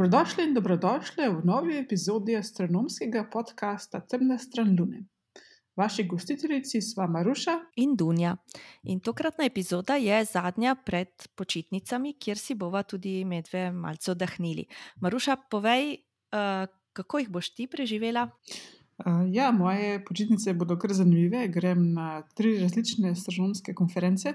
Dobrodošli in dobrodošli v novi epizodi astronomskega podcasta Temna stran Lune. Vaši gostiteljici sva Maruša in Dunja. In tokratna epizoda je zadnja pred počitnicami, kjer si bova tudi medve malce oddahnili. Maruša, povej, uh, kako jih boš ti preživela? Uh, ja, moje počitnice bodo kar zanimive. Grem na tri različne astronomske konference.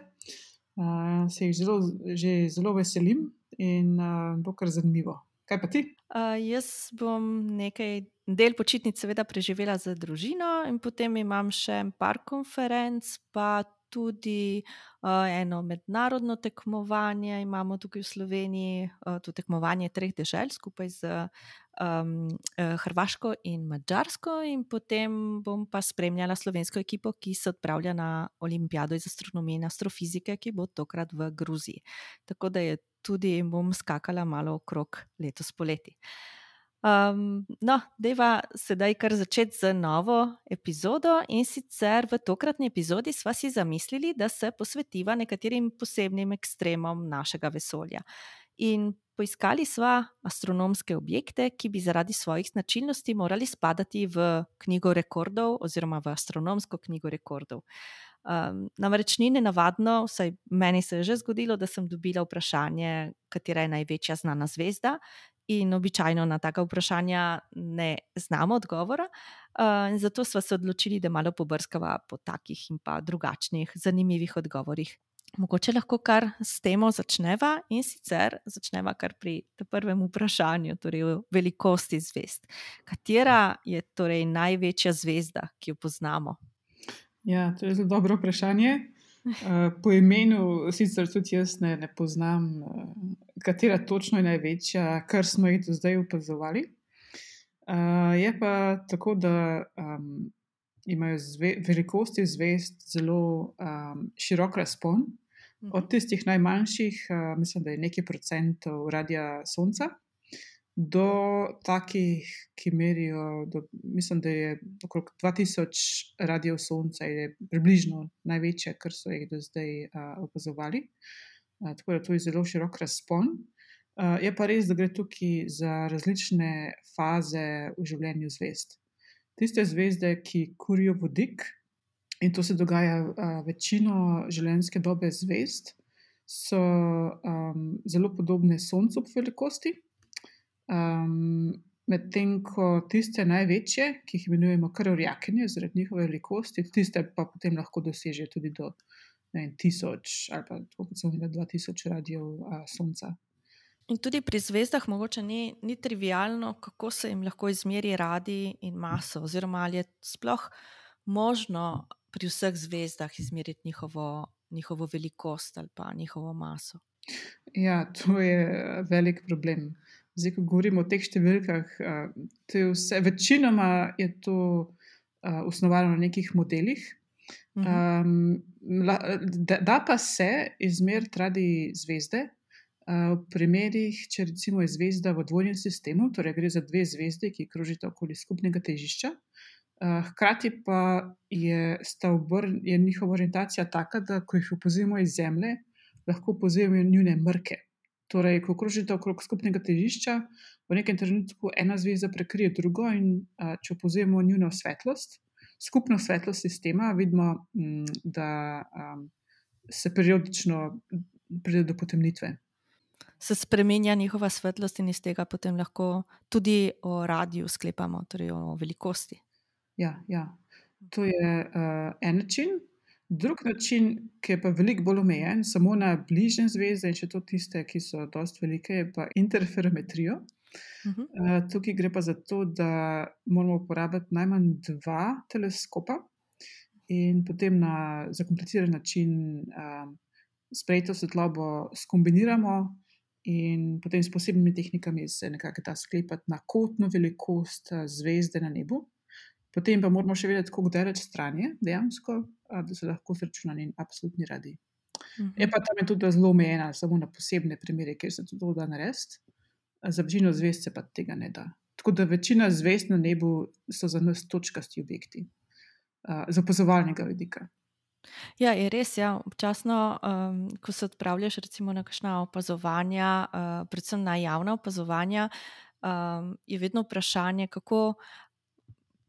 Uh, se jih zelo, že zelo veselim in uh, bo kar zanimivo. Kaj pa ti? Uh, jaz bom nekaj del počitnic, seveda, preživela z družino, in potem imam še par konferenc, pa tudi uh, eno mednarodno tekmovanje. Imamo tukaj v Sloveniji uh, to tekmovanje treh dežel skupaj z um, Hrvaško in Mačarsko, in potem bom pa spremljala slovensko ekipo, ki se odpravlja na olimpijado iz astronomije in astrofizike, ki bo tokrat v Gruziji. Tako da je tudi bom skakala malo okrog letos poleti. Um, no, deva sedaj kar začeti z novo epizodo in sicer v tokratni epizodi sva si zamislili, da se posvetiva nekaterim posebnim ekstremom našega vesolja. In poiskali sva astronomske objekte, ki bi zaradi svojih značilnosti morali spadati v knjigo rekordov oziroma v astronomsko knjigo rekordov. Um, namreč ni nenavadno, vsaj meni se je že zgodilo, da sem dobila vprašanje, katera je največja znana zvezda. In običajno na taka vprašanja ne znamo odgovora. Uh, zato smo se odločili, da malo pobrskava po takih in pa drugačnih, zanimivih odgovorih. Mogoče lahko kar s temo začneva in sicer začneva kar pri prvem vprašanju, torej o velikosti zvezd. Katera je torej največja zvezda, ki jo poznamo? Ja, to je zelo dobro vprašanje. Uh, po imenu sicer tudi jaz ne, ne poznam, uh, katera točno je največja, kar smo jih do zdaj opazovali. Uh, je pa tako, da um, imajo zve, velikosti zvezd zelo um, širok razpon. Od tistih najmanjših, uh, mislim, da je nekaj procentov radija Sonca, do takih, ki merijo, do, mislim, da je okrog 2000 radijev Sonca, je približno največje, kar so jih do zdaj uh, opazovali. Uh, tako da to je zelo širok razpon. Uh, je pa res, da gre tukaj za različne faze v življenju zvezd. Tiste zvezde, ki kurijo vodik, in to se dogaja uh, večino življenjske dobe zvezd, so um, zelo podobne Soncu po velikosti. Um, Medtem ko tiste največje, ki jih imenujemo krvjakinje, zaradi njihove velikosti, tiste pa potem lahko dosežejo tudi do vem, tisoč ali pa kot so imeli 2000 radijev Sonca. In tudi pri zvezdah mogoče ni, ni trivialno, kako se jim lahko izmeri radi in maso, oziroma ali je sploh možno pri vseh zvezdah izmeriti njihovo, njihovo velikost ali pa njihovo maso. Ja, to je velik problem. Zdaj, ko govorimo o teh številkah, je vse, večinoma je to osnovano na nekih modelih. Um, da, da pa se izmeriti radi zvezde, v primerih, če recimo je zvezda v dvojnem sistemu, torej gre za dve zvezdi, ki krožita okoli skupnega težišča, hkrati pa je, obr, je njihova orientacija taka, da ko jih opazujemo iz Zemlje, lahko opazujemo njune mrke. Torej, ko krožite okrog skupnega težišča, v nekem trenutku ena zvezda prekrije drugo, in a, če opozorimo njuno svetlost, skupno svetlost sistema, vidimo, m, mm, da a, se periodično pride do potemnitve. Se spremenja njihova svetlost, in iz tega potem lahko tudi o radiju sklepamo, torej o velikosti. Ja, ja. to je uh, en način. Drug način, ki je pa veliko bolj omejen, samo na bližnje zvezde, in če to tiste, ki so dosti velike, je pa interferometrijo. Uh -huh. uh, tukaj gre pa za to, da moramo uporabiti najmanj dva teleskopa in potem na zakompliciran način uh, sprejeto svetlobo skombiniramo, in potem s posebnimi tehnikami se nekako da sklepati na kotno velikost zvezde na nebu. Potem pa moramo še vedeti, kako daleč stran je dejansko, da se lahko srečuje na njen absolutni radi. Mhm. Je pa tam je tudi zelo omejena, samo na posebne primere, kjer se to da narediti. Za večino zvest se pa tega ne da. Tako da večina zvest na nebu so za nas točkasti objekti, z opazovalnega vidika. Ja, je res. Ja. Občasno, um, ko se odpravljaš recimo na kakšna opazovanja, uh, predvsem na javna opazovanja, um, je vedno vprašanje, kako.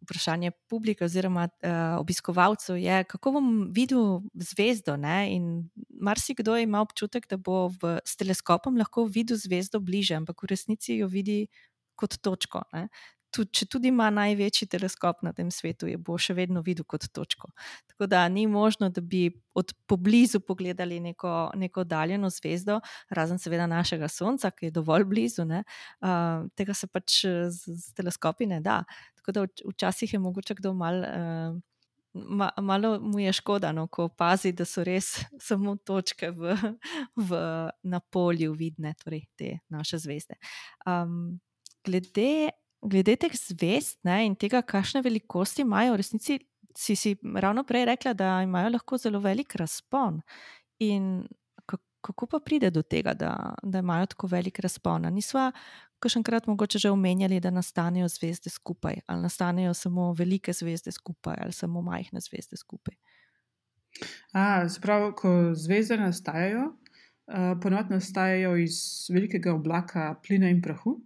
Vprašanje publike oziroma uh, obiskovalcev je, kako bom videl zvezdo. Ne? In marsikdo ima občutek, da bo v, s teleskopom lahko videl zvezdo bliže, ampak v resnici jo vidi kot točko. Ne? tudi, če tudi ima največji teleskop na tem svetu, jo bo še vedno videl kot točko. Tako da ni možno, da bi od poblizu pogledali neko, neko daljeno zvezdo, razen seveda našega Sonca, ki je dovolj blizu. Uh, tega se pač z, z teleskopi ne da. Tako da včasih je mogoče kdo mal. Uh, Ma, malo mu je škoda, no, ko opazi, da so res samo točke v, v, na polju vidne, torej te naše zvezde. Um, glede glede teh zvest ne, in tega, kakšne velikosti imajo, v resnici si, si ravno prej rekla, da imajo lahko zelo velik razpon. In kako pa pride do tega, da, da imajo tako velik razpon? Nisva kakšenkrat mogoče že omenjali, da nastanejo zvezde skupaj, ali nastanejo samo velike zvezde skupaj, ali samo majhne zvezde skupaj. Sprav, ko zvezde nastajajo, uh, ponovadi nastajajo iz velikega oblaka plina in prahu.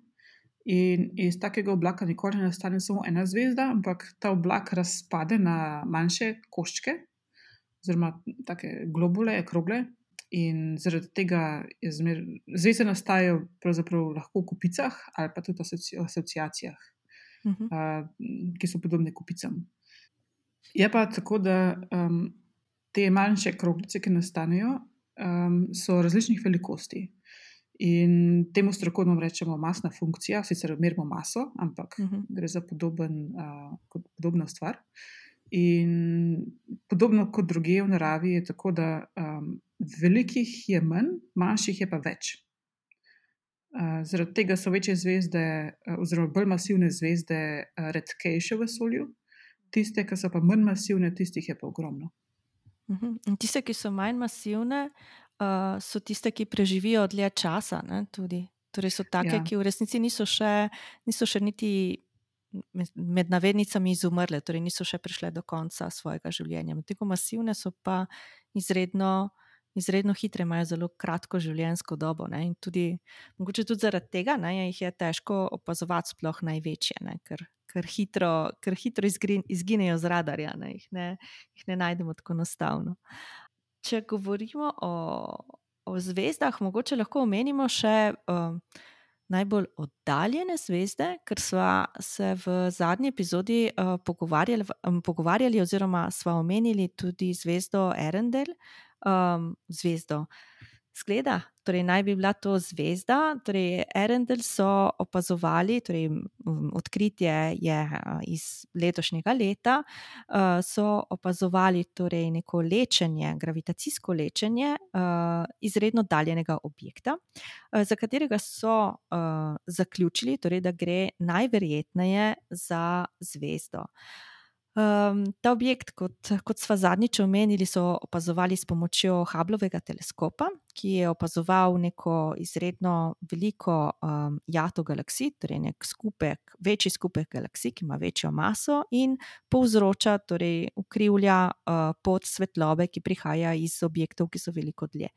In iz takega oblaka nikoli ne nastane samo ena zvezda, ampak ta oblak razpade na manjše koščke, oziroma tako globule, krogle. In zaradi tega zmer, zvezde nastajajo lahko v kupicah ali pa tudi v asociacijah, uh -huh. uh, ki so podobne kupicam. Je pa tako, da um, te manjše kroglice, ki nastanejo, um, so različnih velikosti. In temu strokovno rečemo masna funkcija, sicer merimo maso, ampak uh mhm. -huh. gre za podoben, uh, podobno stvar. In podobno kot druge v naravi, je tako, da um, velikih je manj, manjših je pa več. Zaradi tega so večje zvezde, oziroma bolj masivne zvezde, redkejše v vesolju, tiste, ki so pa manj masivne, tistih je pa ogromno. Mhm. -huh. Tiste, ki so manj masivne, uh, so tiste, ki preživijo dlje časa. Ne, torej, so take, ja. ki v resnici niso še, niso še niti med navednicami izumrle, torej niso še prišle do konca svojega življenja. Medtem ko masivne so pa izredno. Izredno hitre, imajo zelo kratko življenjsko dobo. Ne? In tudi, mogoče tudi zaradi tega ne, jih je težko opazovati, sploh največje, ne? Ker, ker hitro, ker hitro izginejo z radarja, ne? Jih, ne, jih ne najdemo tako enostavno. Če govorimo o, o zvezdah, mogoče lahko omenimo še uh, najbolj oddaljene zvezde, ker smo se v zadnji epizodi uh, pogovarjali, um, pogovarjali, oziroma smo omenili tudi zvezdo Erendel, um, zvezdo. Zgleda, torej naj bi bila to zvezda. Torej, Erendel so opazovali, torej odkritje je iz letošnjega leta, so opazovali torej neko lečenje, gravitacijsko lečenje izredno oddaljenega objekta, za katerega so zaključili, torej, da gre najverjetneje za zvezdo. Um, ta objekt, kot, kot smo zadnjič omenili, so opazovali s pomočjo Hubblovega teleskopa, ki je opazoval neko izredno veliko um, jato galaksij, torej nek skupek, večji skupek galaksij, ki ima večjo maso in povzroča, torej ukrivlja uh, pot svetlobe, ki prihaja iz objektov, ki so veliko dlje.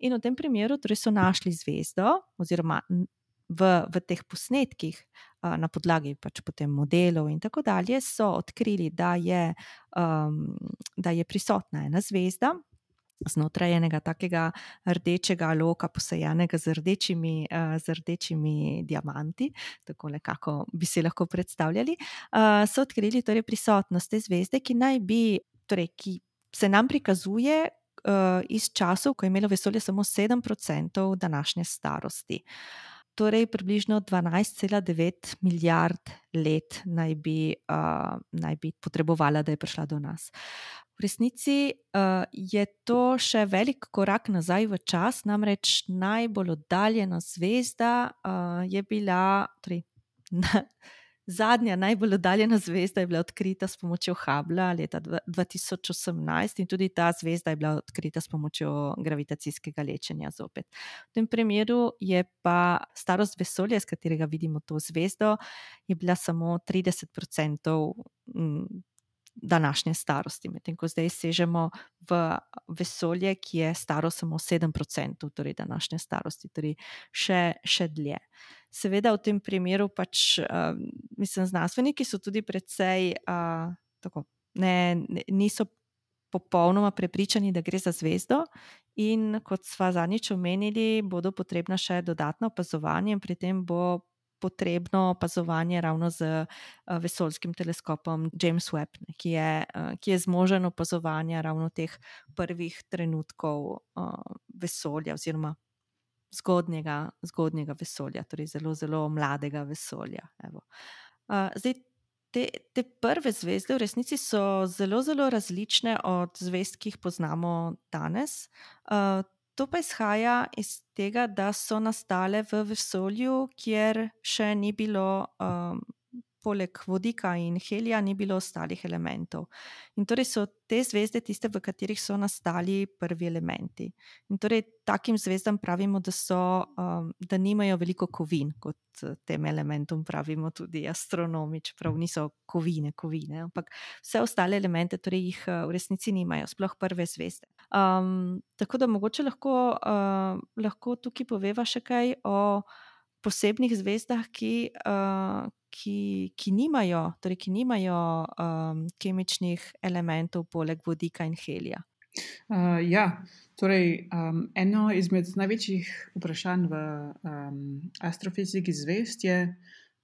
In v tem primeru torej so našli zvezdo, oziroma v, v teh posnetkih, uh, na podlagi pač potem modelov in tako dalje, so odkrili, da je, um, da je prisotna ena zvezda. Znotraj enega takega rdečega loka, posajenega z rdečimi, z rdečimi diamanti, tako nekako bi si lahko predstavljali, so odkrili torej prisotnost te zvezde, ki naj bi, torej, ki se nam prikazuje iz časov, ko je imelo vesolje samo 7% današnje starosti. Uh, torej približno 12,9 milijard let naj bi, uh, naj bi potrebovala, da je prišla do nas. V resnici uh, je to še velik korak nazaj v čas, namreč najbolj oddaljena zvezda uh, je bila. Torej, na, Zadnja, najbolj oddaljena zvezda je bila odkrita s pomočjo Hubla leta 2018 in tudi ta zvezda je bila odkrita s pomočjo gravitacijskega lečenja. Zopet. V tem primeru je pa starost vesolja, s katerega vidimo to zvezdo, bila samo 30% mm, današnje starosti, medtem ko zdaj sežemo v vesolje, ki je staro samo 7%, torej današnje starosti, torej še, še dlje. Seveda v tem primeru pač, uh, mislim, znanstveniki so tudi precej uh, tako, ne, niso popolnoma prepričani, da gre za zvezdo. In kot sva zadnjič omenili, bodo potrebna še dodatna opazovanja, in pri tem bo potrebno opazovanje ravno z uh, vesoljskim teleskopom James Webb, ki, je, uh, ki je zmožen opazovanja ravno teh prvih trenutkov uh, vesolja, oziroma zgodnjega, zgodnjega vesolja, torej zelo, zelo mladega vesolja. Uh, zdaj, te, te prve zvezde v resnici so zelo, zelo različne od zvezd, ki jih poznamo danes. Uh, to pa izhaja iz tega, da so nastale v vesolju, kjer še ni bilo um, poleg vodika in helija ni bilo ostalih elementov. In torej so te zvezde tiste, v katerih so nastali prvi elementi. In torej takim zvezdam pravimo, da, so, um, da nimajo veliko kovin, kot eh, tem elementom pravimo tudi astronomi, čeprav niso kovine, kovine, ampak vse ostale elemente torej jih eh, v resnici nimajo, sploh prve zvezde. Um, tako da mogoče lahko, uh, lahko tukaj poveva še kaj o posebnih zvezdah, ki, uh, ki, ki nimajo, torej, ki nimajo um, kemičnih elementov, poleg vodika in helija. Uh, ja, torej, um, eno izmed največjih vprašanj v um, astrofiziki zvezd je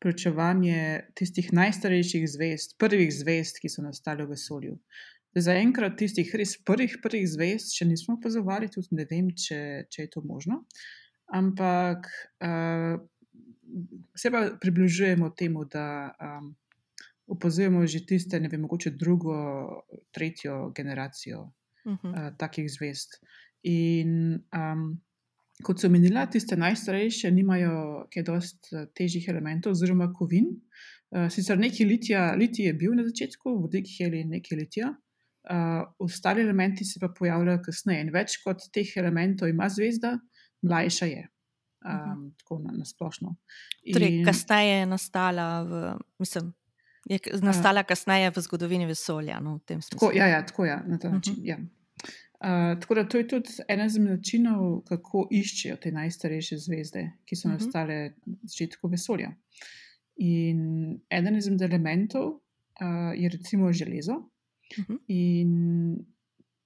preučevanje tistih najstarejših zvezd, prvih zvezd, ki so nastale v vesolju. Zaenkrat tistih res prvih, prvih zvezd še nismo opazovali, tudi ne vem, če, če je to možno. Ampak uh, se pa približujemo temu, da um, opazujemo že tiste, ne vem, mogoče drugo, tretjo generacijo uh -huh. uh, takih zvest. In um, kot so menila, tiste najstarejše nimajo kaj dosti težjih elementov, oziroma kovin. Uh, sicer nekaj litija, litij je bil na začetku, vodik heli nekaj litija. Uh, ostali elementi se pa pojavljajo kasneje, in več kot teh elementov ima zvezda, mlajša je um, tako na, na splošno. Torej, kasneje je nastala, v, mislim, je nastala uh, kasneje v zgodovini vesolja. No, v tako, ja, ja, tako je, ja, na ta način. Uh -huh. ja. uh, tako da to je tudi ena izmed načinov, kako iščejo te najstarejše zvezde, ki so uh -huh. nastale na začetku vesolja. In eden izmed elementov uh, je recimo železo. Uh -huh. In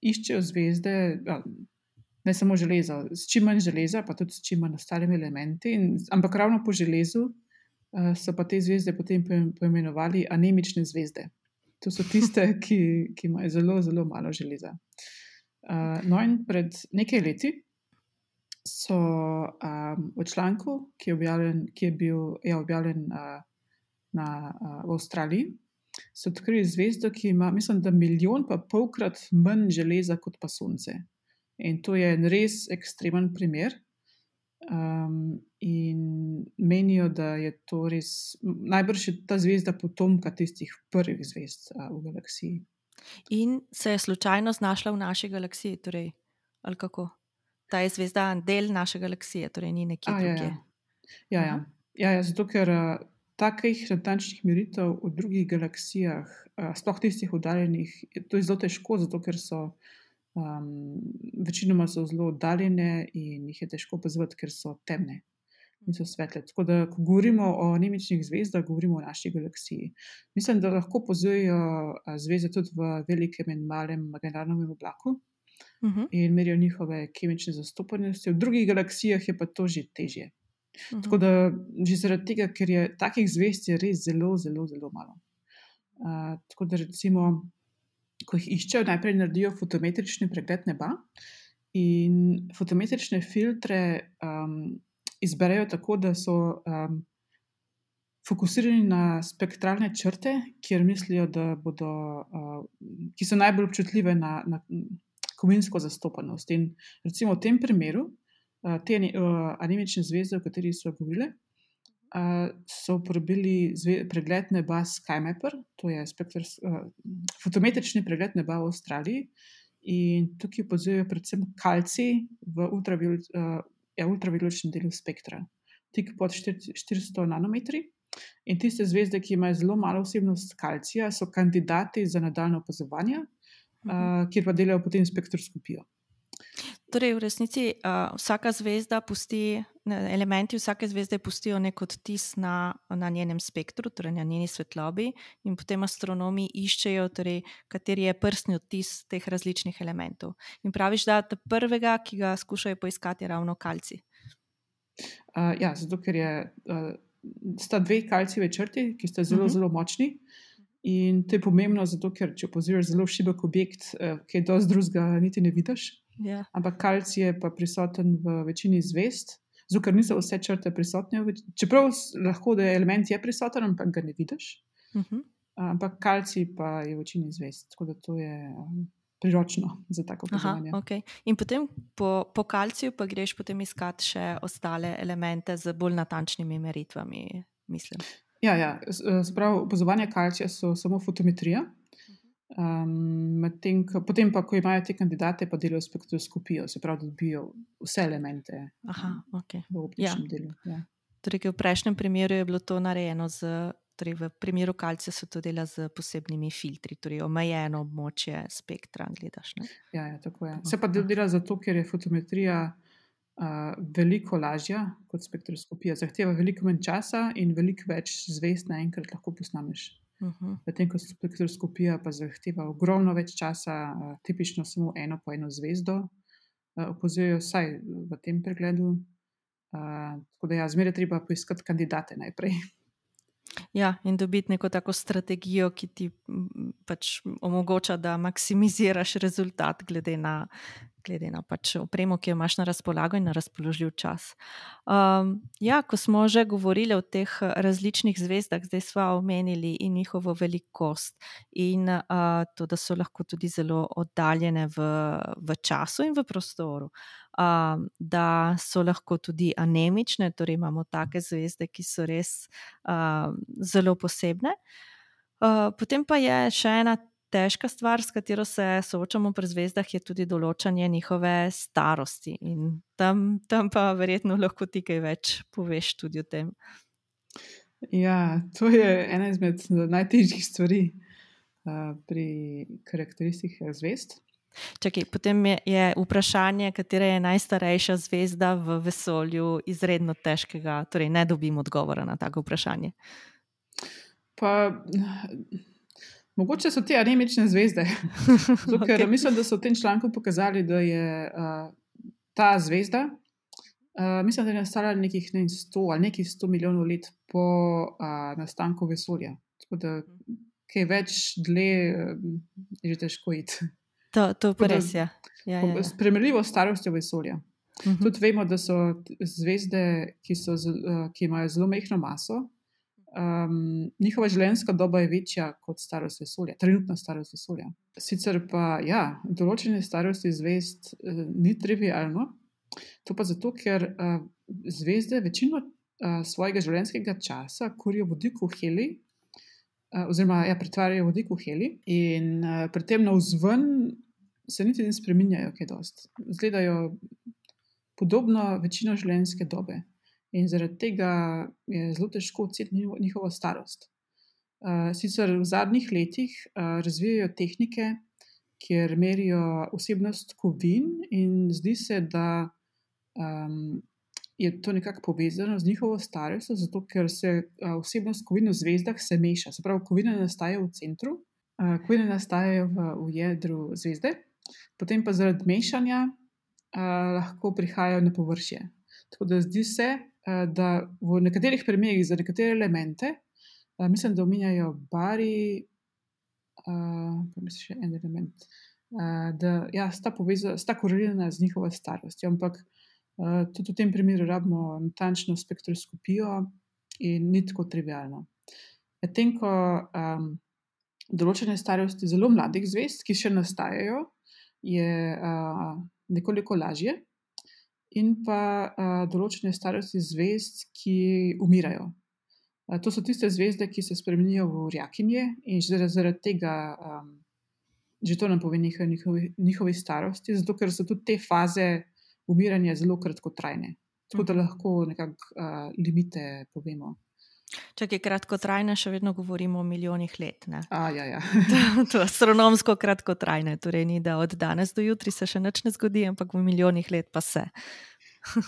iščejo zvezde, ne samo železo, s čim manj železa, pa tudi s čim manj ostalimi elementi. In, ampak ravno po železu uh, so pa te zvezde potem poimenovali anemične zvezde. To so tiste, ki, ki imajo zelo, zelo malo železa. Uh, no, in pred nekaj leti so um, v članku, ki je, objavljen, ki je bil ja, objavljen uh, na, uh, v Avstraliji, so odkrili zvezdo, ki ima, mislim, da milijon pa polkrat manj železa kot pa Sonce. In to je en res ekstremen primer. Um, in menijo, da je to res najbrž ta zvezda potomka tistih prvih zvezd uh, v galaksiji. In se je slučajno znašla v naši galaksiji, torej, ali kako? Ta je zvezda del naše galaksije, torej ni nekje ja, drugje. Ja, ja. Ja, ja. ja, zato ker uh, takih natančnih meritev v drugih galaksijah, uh, sploh tistih oddaljenih, je to zelo težko, zato ker so. Um, večinoma so zelo oddaljene in jih je težko opazovati, ker so temne in so svetle. Tako da, ko govorimo o nemičnih zvezdah, govorimo o naši galaksiji. Mislim, da lahko opazujejo zvezde tudi v velikem in malem Magellanovem oblaku uh mhm. -huh. in merijo njihove kemične zastopanosti. V drugih galaksijah je pa to že težje. Uh mhm. -huh. Tako da, že zaradi tega, ker je takih zvezd je res zelo, zelo, zelo malo. Uh, tako da, recimo ko jih iščejo, najprej naredijo fotometrični pregled neba in fotometrične filtre um, izberejo tako, da so um, fokusirani na spektralne črte, kjer mislijo, da bodo, uh, ki so najbolj občutljive na, na kovinsko zastopanost. In recimo v tem primeru, te anemične zvezde, o kateri so govorili so uporabili pregled neba SkyMapper, to je spektr, uh, fotometrični pregled neba v Avstraliji. In tukaj opazujejo predvsem kalci v ultravioletnem uh, ja, ultraviolet delu spektra, tik pod 400 nanometri. In tiste zvezde, ki imajo zelo malo vsebnost kalcija, so kandidati za nadaljno opazovanje, uh, kjer pa delajo potem spektroskopijo. Torej, v resnici uh, vsaka zvezda pusti, ne, elementi vsake zvezde pustijo nek odtis na, na njenem spektru, torej na njeni svetlobi, in potem astronomi iščejo, torej, kateri je prstni odtis teh različnih elementov. In praviš, da je prvega, ki ga skušajo poiskati, ravno kalci. Uh, ja, zato ker je. Uh, sta dve kalcijeve črti, ki sta zelo, uh mhm. -huh. zelo močni. In to je pomembno, zato ker če opozoriš zelo šibek objekt, uh, ki je dosti drugega, niti ne vidiš. Yeah. Ja. Ampak kalcij je pa prisoten v večini zvest, zato niso vse črte prisotne. Čeprav lahko da je element je prisoten, ampak ga ne vidiš. Uh -huh. Ampak kalcij pa je v večini zvest. Tako da to je. Um, priročno za tako opazovanje. Okay. In potem po, po kalciju pa greš potem iskat še ostale elemente z bolj natančnimi meritvami. Mislim. Ja, ja. Spravo, opazovanje kalcija so samo fotometrija. Um, tem, ko, potem pa, ko imajo te kandidate, pa delajo spektroskopijo, se pravi, da dobijo vse elemente Aha, okay. v optičnem ja. delu. Ja. Torej, v prejšnjem primeru je bilo to narejeno z Torej v primeru kalcija se to dela z posebnimi filtri, torej omejeno območje spektra. Gledaš, ja, ja, tako je. Se pa dela zato, ker je fotometrija uh, veliko lažja kot spektroskopija. Zahteva veliko manj časa in veliko več zvezd naenkrat lahko posnameš. Medtem ko spektroskopija pa zahteva ogromno več časa, uh, tipično samo eno po eno zvezdo, uh, opozorijo vsaj v tem pregledu. Uh, tako da ja, zmeraj treba poiskati kandidate najprej. Ja, in dobiti neko tako strategijo, ki ti pač omogoča, da maksimiziraš rezultat, glede na, glede na pač opremo, ki jo imaš na razpolago in na razpoložljiv čas. Um, ja, ko smo že govorili o teh različnih zvezdah, zdaj smo omenili in njihovo velikost, in uh, to, da so lahko tudi zelo oddaljene v, v času in v prostoru. Um, da so lahko tudi anemične, torej imamo take zvezde, ki so res um, zelo posebne. Uh, potem pa je še ena težka stvar, s katero se soočamo pri zvezdah, je tudi določanje njihove starosti. In tam, tam pa verjetno lahko ti kaj več poveš tudi o tem. Ja, to je ena izmed najtežjih stvari uh, pri karakteristikah zvezd. Čakaj, potem je, je vprašanje, katera je najstarejša zvezda v vesolju, izredno težkega. Torej, ne dobim odgovora na tako vprašanje. Pa, Mogoče so te anemične zvezde. Zato, okay. Mislim, da so v tem članku pokazali, da je uh, ta zvezda, uh, mislim, da je nastala nekih ne, 100 ali nekih 100 milijonov let po uh, nastanku vesolja. Tako da, kaj več dlje, uh, je že težko iti. To, to pa res je. Ja, ja, ja. Spremljivo starostjo vesolja. Uh mhm. -huh. Tudi vemo, da so zvezde, ki, so, uh, ki imajo zelo mehko maso, um, njihova življenjska doba je večja kot starost vesolja, trenutna starost vesolja. Sicer pa, ja, določene starosti zvezd uh, ni trivialno, to pa zato, ker uh, zvezde večino uh, svojega življenjskega časa kurijo vodikov heli. Uh, oziroma, ja, pretvarjajo vodik v heli, in uh, pri tem na vzven se niti ne spremenjajo, kaj dosti. Zgledajo podobno večino življenjske dobe in zaradi tega je zelo težko oceniti njihovo starost. Uh, sicer v zadnjih letih uh, razvijajo tehnike, kjer merijo osebnost kovin, in zdi se, da um, je to nekako povezano z njihovo starostjo, zato ker se uh, osebnost kovin v zvezdah se meša. Se pravi, kovine nastajajo v centru, uh, kovine nastajajo v, v jedru zvezde, potem pa zaradi mešanja uh, lahko prihajajo na površje. Tako da zdi se, Eh, da v nekaterih primerih za nekatere elemente, uh, mislim, da omenjajo bari, uh, pa mislim, še en element, uh, da ja, sta, poveza, sta korelirana z njihovo starostjo. Ampak uh, tudi v tem primeru rabimo natančno spektroskopijo in ni tako trivialno. Medtem ko um, določene starosti zelo mladih zvest, ki še nastajajo, je uh, nekoliko lažje in pa uh, določene starosti zvezd, ki umirajo. Uh, to so tiste zvezde, ki se spremenijo v urjakinje in zaradi, zaradi tega um, že to nam pove nekaj njihovi, njihovi starosti, zato ker so tudi te faze umiranja zelo kratkotrajne. Tako da lahko nekako uh, limite povemo. Če je kratkotrajne, še vedno govorimo o milijonih let. A, ja, ja. to je astronomsko kratkotrajne, torej ni da od danes do jutri se še nič ne zgodi, ampak v milijonih let pa se.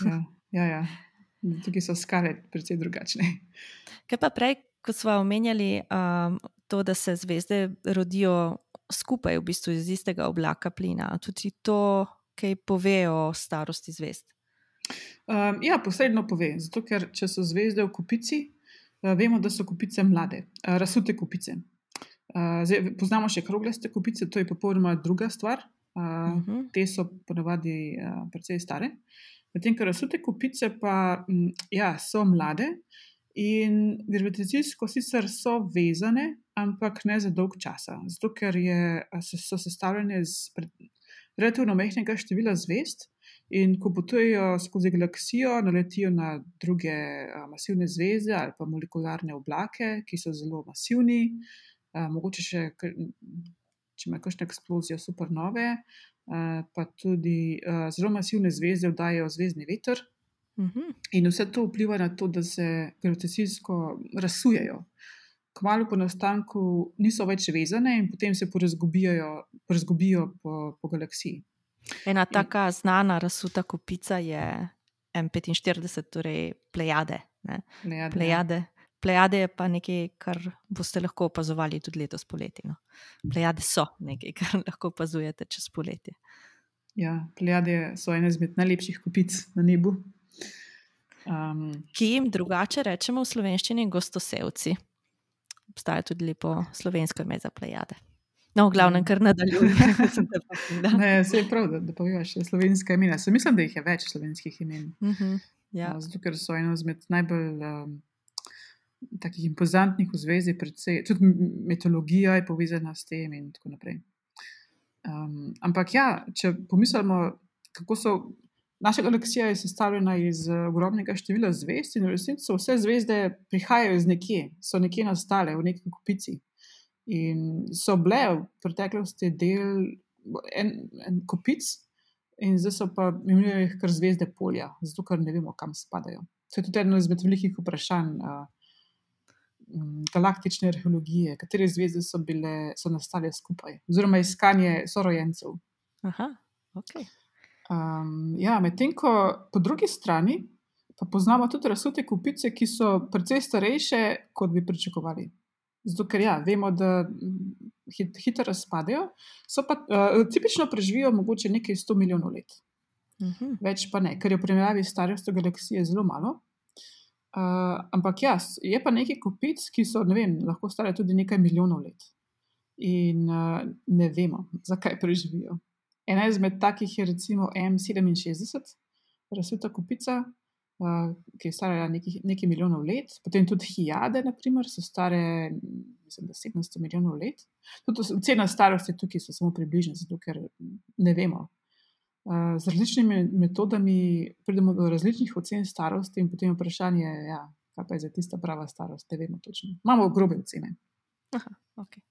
ja, ja, ja. Tukaj so skale precej drugačne. Kaj pa prej, ko smo omenjali um, to, da se zvezde rodijo skupaj, v bistvu iz istega oblaka plina, tudi to, kaj pove o starosti zvezd? Um, ja, posredno pove. Zato, ker če so zvezde v kupici, vemo, da so kupice mlade, uh, razsute kupice. Uh, zdaj, poznamo še kroglaste kupice, to je popolnoma druga stvar. Uh, uh mhm. -huh. Te so ponavadi precej stare. Medtem ko razsute kupice pa m, ja, so mlade in gravitacijsko sicer so vezane, ampak ne za dolg čas. Zato, ker je, so sestavljene iz relativno mehkega števila zvezd. In ko potujejo skozi galaksijo, naletijo na druge a, masivne zvezde ali pa molekularne oblake, ki so zelo masivni, a, mogoče še, če imajo kakšne eksplozije, supernove, a, pa tudi a, zelo masivne zvezde vdajajo zvezdni veter. Mhm. In vse to vpliva na to, da se gravitacijsko razsujejo. Kmalo po nastanku niso več vezane in potem se porazgubijo po, po galaksiji. Ena taka znana razsuta kupica je M45, torej plejade. Plejade. Plejade. plejade je pa nekaj, kar boste lahko opazovali tudi letos poleti. No. Plejade so nekaj, kar lahko opazujete čez poletje. Ja, plejade so ene izmed najlepših kupic na nebu. Um, Ki jim drugače rečemo v slovenščini gostosevci. Obstaja tudi lepo slovensko ime za plejade. No, v glavnem, kar nadaljujem. ne, se je prav, da, da poveš slovenske imena. Se mislim, da jih je več slovenskih imen. Uh -huh, ja. Zato, ker so eno izmed najbolj um, takih impozantnih v zvezi, predvsej, tudi mitologija je povezana s tem in tako naprej. Um, ampak ja, če pomislimo, kako so. Naša galaksija je sestavljena iz ogromnega števila zvezd, in v resnici so vse zvezde prihajajo iz nekje, so nekje nastale v neki kupici. In so bile v preteklosti del en, en kopic, in zdaj so pa imenujejo jih kar zvezde polja, zato ker ne vemo, kam spadajo. To je tudi eno izmed velikih vprašanj uh, galaktične arheologije, katere zvezde so, bile, so nastale skupaj, oziroma iskanje sorojencev. Aha, ok. Um, ja, medtem ko po drugi strani pa poznamo tudi razsute kupice, ki so precej starejše, kot bi pričakovali. Zato, ker ja, vemo, da hit, hitro razpadejo, so pa uh, tipično preživijo mogoče nekaj 100 milijonov let. Uh mhm. -huh. Več pa ne, ker je v primerjavi s starostjo galaksije zelo malo. Uh, ampak ja, je pa nekaj kopic, ki so vem, lahko stare tudi nekaj milijonov let. In uh, ne vemo, zakaj preživijo. Ena izmed takih je recimo M67, razsveta kupica, ki je stara nekaj, nekaj milijonov let, potem tudi Hijade, naprimer, so stare mislim, 700 milijonov let. Tudi cena starosti tukaj so samo približne, zato ker ne vemo. Z različnimi metodami pridemo do različnih ocen starosti, in potem vprašanje je, ja, kaj pa je za tista prava starost. Ne vemo točno. Imamo grobe ocene. Aha, okay.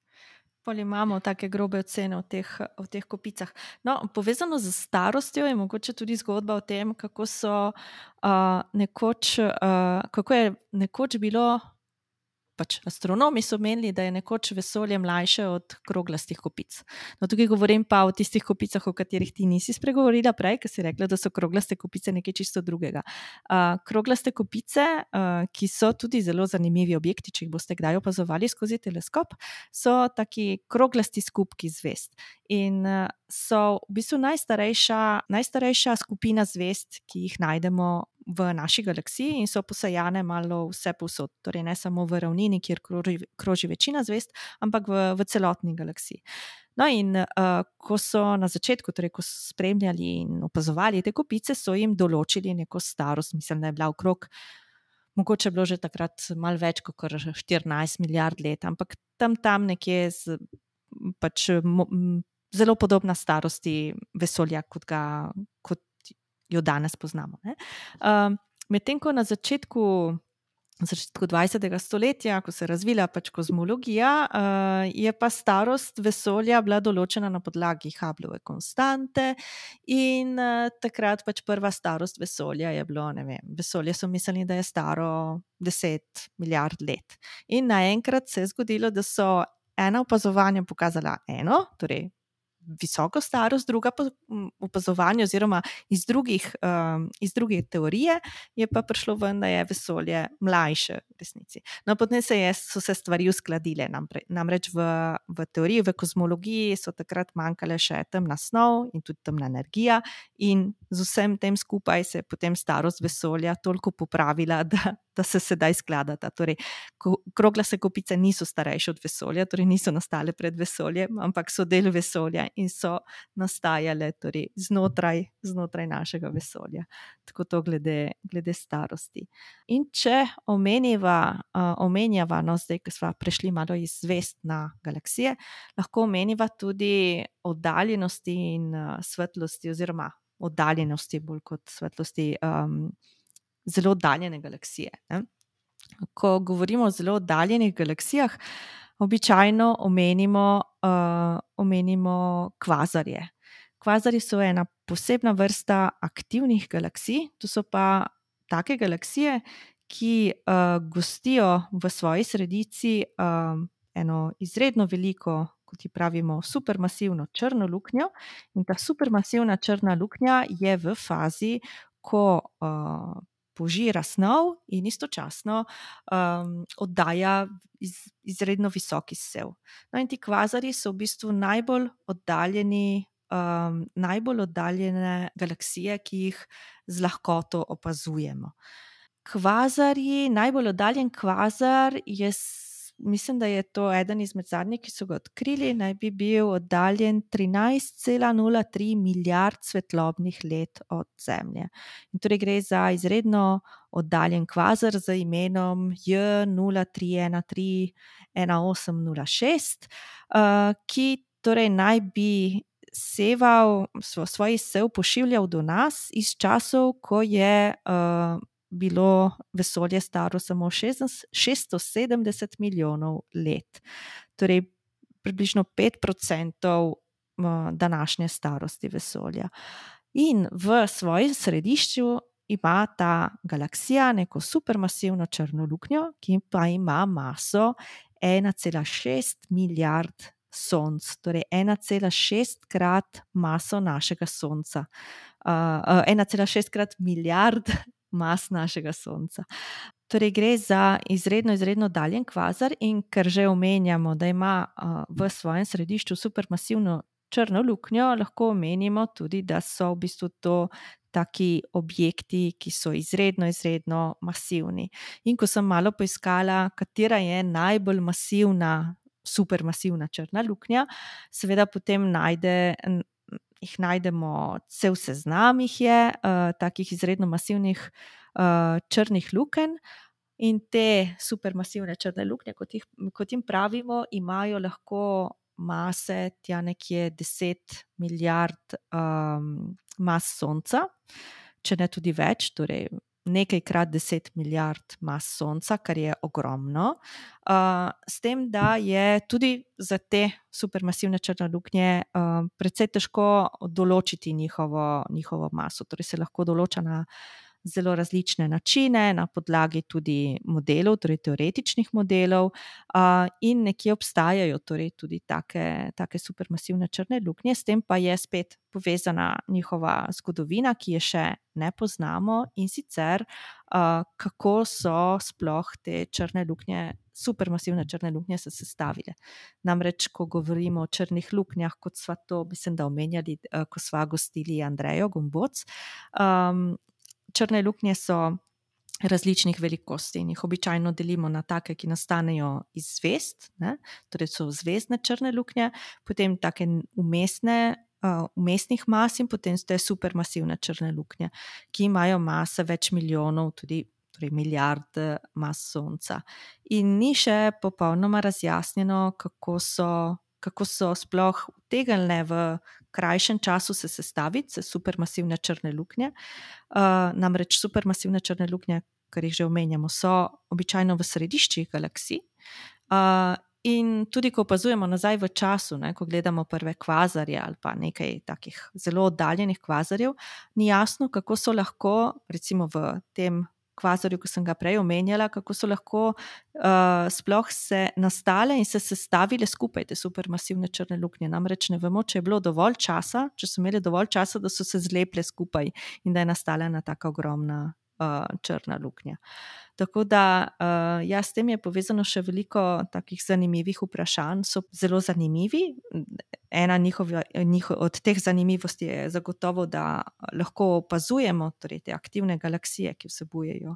Poli imamo tako grobe ocene o teh, o teh kopicah. No, povezano z starostjo je mogoče tudi zgodba o tem, kako, so, uh, nekoč, uh, kako je nekoč bilo pač astronomi so menili, da je nekoč vesolje mlajše od kroglastih kopic. No, tukaj govorim pa o tistih kopicah, o katerih ti nisi spregovorila prej, ker si rekla, da so kroglaste kopice nekaj čisto drugega. Uh, kroglaste kopice, uh, ki so tudi zelo zanimivi objekti, če jih boste kdaj opazovali skozi teleskop, so taki kroglasti skupki zvest. In uh, so v bistvu najstarejša, najstarejša skupina zvest, ki jih najdemo v naši galaksiji in so posajane malo vse posod. Torej, ne samo v ravnini, kjer kroži, kroži večina zvest, ampak v, v celotni galaksiji. No, in uh, ko so na začetku, torej, ko so spremljali in opazovali te kopice, so jim določili neko starost, mislim, da je bila okrog. Mogoče je bilo že takrat malo več kot 14 milijard let, ampak tam, tam nekje z, pač, mo, zelo podobna starosti vesolja, kot, ga, kot jo danes poznamo. Uh, Medtem ko na začetku začetku 20. stoletja, ko se je razvila pač kozmologija, uh, je pa starost vesolja bila določena na podlagi Hubbleove konstante, in uh, takrat pač prva starost vesolja je bilo, ne vem, vesolje so mislili, da je staro 10 milijard let. In naenkrat se je zgodilo, da so ena opazovanja pokazala eno, torej visoko starost, druga pa opazovanje, oziroma iz, drugih, um, iz druge teorije, je pa prišlo ven, da je vesolje mlajše v resnici. No, potem se je, so se stvari uskladile. Namreč v, v teoriji, v kozmologiji so takrat manjkale še temna snov in tudi temna energija, in z vsem tem skupaj se je potem starost vesolja toliko popravila, da, da se sedaj skladata. Torej, kroglase kopice niso starejše od vesolja, torej niso nastale pred vesoljem, ampak so del vesolja in so nastajale torej, znotraj, znotraj našega vesolja. Tako to glede, glede starosti. In če omeniva, uh, omenjava, no, zdaj, ko smo prešli malo iz zvest na galaksije, lahko omeniva tudi oddaljenosti in uh, svetlosti, oziroma oddaljenosti, bolj kot svetlosti. Um, zelo oddaljene galaksije. Ne? Ko govorimo o zelo oddaljenih galaksijah, običajno omenimo, uh, omenimo kvazarje. Kvazari so ena posebna vrsta aktivnih galaksij, to so pa take galaksije, ki uh, gostijo v svoji sredici uh, eno izredno veliko, kot ji pravimo, supermasivno črno luknjo. In ta supermasivna črna luknja je v fazi, ko uh, požira snov in istočasno um, oddaja iz, izredno visok izsev. No, in ti kvazari so v bistvu najbolj oddaljeni. Um, najbolj oddaljene galaksije, ki jih z lahkoto opazujemo. Kvazari, najbolj oddaljen kvazar je mislim, da je to eden izmed zadnjih, ki so ga odkrili, naj bi bil oddaljen 13,03 milijard svetlobnih let od Zemlje. In torej gre za izredno oddaljen kvazar z imenom J03131806, uh, ki torej naj bi. Seval, svoj sev pošiljal do nas iz časov, ko je uh, bilo vesolje staro samo 670 milijonov let, torej približno 5% današnje starosti vesolja. In v svojem središču ima ta galaksija neko supermasivno črno luknjo, ki pa ima maso 1,6 milijard sonc, torej 1,6 krat maso našega Sonca. Uh, 1,6 krat milijard mas našega Sonca. Torej, gre za izredno, izredno daljen kvazar, in ker že omenjamo, da ima uh, v svojem središču supermasivno črno luknjo, lahko omenimo tudi, da so v bistvu to taki objekti, ki so izredno, izredno masivni. In ko sem malo poiskala, katera je najbolj masivna, supermasivna črna luknja, seveda potem najde jih najdemo, cel seznam jih je, uh, takih izredno masivnih uh, črnih luken. In te supermasivne črne luknje, kot, jih, kot jim pravimo, imajo lahko mase tja nekje 10 milijard um, mas Sonca, če ne tudi več, torej nekajkrat 10 milijard mas Sonca, kar je ogromno. Uh, s tem, da je tudi za te supermasivne črne luknje uh, precej težko določiti njihovo, njihovo maso. Torej, se lahko določa na zelo različne načine, na podlagi tudi modelov, torej teoretičnih modelov, in nekje obstajajo torej tudi take, take supermasivne črne luknje, s tem pa je spet povezana njihova zgodovina, ki je še ne poznamo, in sicer kako so sploh te črne luknje. Supermasivne črne luknje so se sestavile. Namreč, ko govorimo o črnih luknjah, kot smo to, mislim, da omenjali, ko smo gostili Andrejo Gomboc, um, črne luknje so različnih velikosti in jih običajno delimo na take, ki nastanejo iz zvest, ne? torej so zvezdne črne luknje, potem take umestne. Umestnih uh, mas in potem ste supermasivne črne luknje, ki imajo mase več milijonov, tudi torej milijard mas Sonca. In ni še popolnoma razjasnjeno, kako so, kako so sploh utegnile v krajšem času se sestaviti, se supermasivne črne luknje. Uh, namreč supermasivne črne luknje, kar jih že omenjamo, so običajno v središčih galaksij. Uh, in tudi, ko opazujemo nazaj v času, ne, ko gledamo prve kvazarje ali pa nekaj takih zelo oddaljenih kvazarjev, ni jasno, kako so lahko, recimo v tem kvazarju, ki sem ga prej omenjala, kako so lahko uh, sploh se nastale in se sestavile skupaj te supermasivne črne luknje. Namreč ne vemo, če je bilo dovolj časa, če so imeli dovolj časa, da so se zlepile skupaj in da je nastala ena tako ogromna uh, črna luknja. Tako da, uh, ja, s tem je povezano še veliko takih zanimivih vprašanj, so zelo zanimivi. Ena njihova, njiho, od teh zanimivosti je zagotovo, da lahko opazujemo torej te aktivne galaksije, ki vsebujejo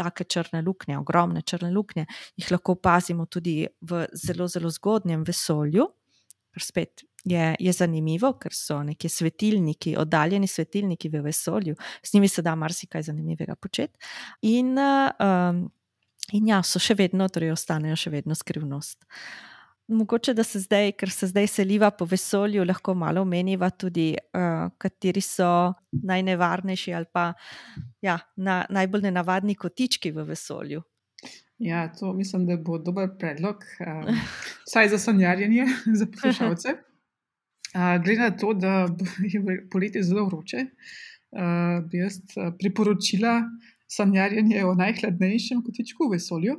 take črne luknje, ogromne črne luknje, jih lahko opazimo tudi v zelo, zelo zgodnjem vesolju. Spet je, je zanimivo, ker so neki svetilniki, oddaljeni svetilniki v vesolju, z njimi se da marsikaj zanimivega početi. In, um, in ja, so še vedno, torej ostanejo še vedno skrivnost. Mogoče, da se zdaj, ker se zdaj seliva po vesolju, lahko malo omeniva tudi, uh, kateri so najnevarnejši ali pa ja, na, najbolj nenavadni kotički v vesolju. Ja, to mislim, da bo dober predlog, um, vsaj za sanjarjenje, za poslušalce. Glede na to, da je poletje zelo vroče, bi jaz priporočila sanjarjenje o najhladnejšem kotičku v vesolju.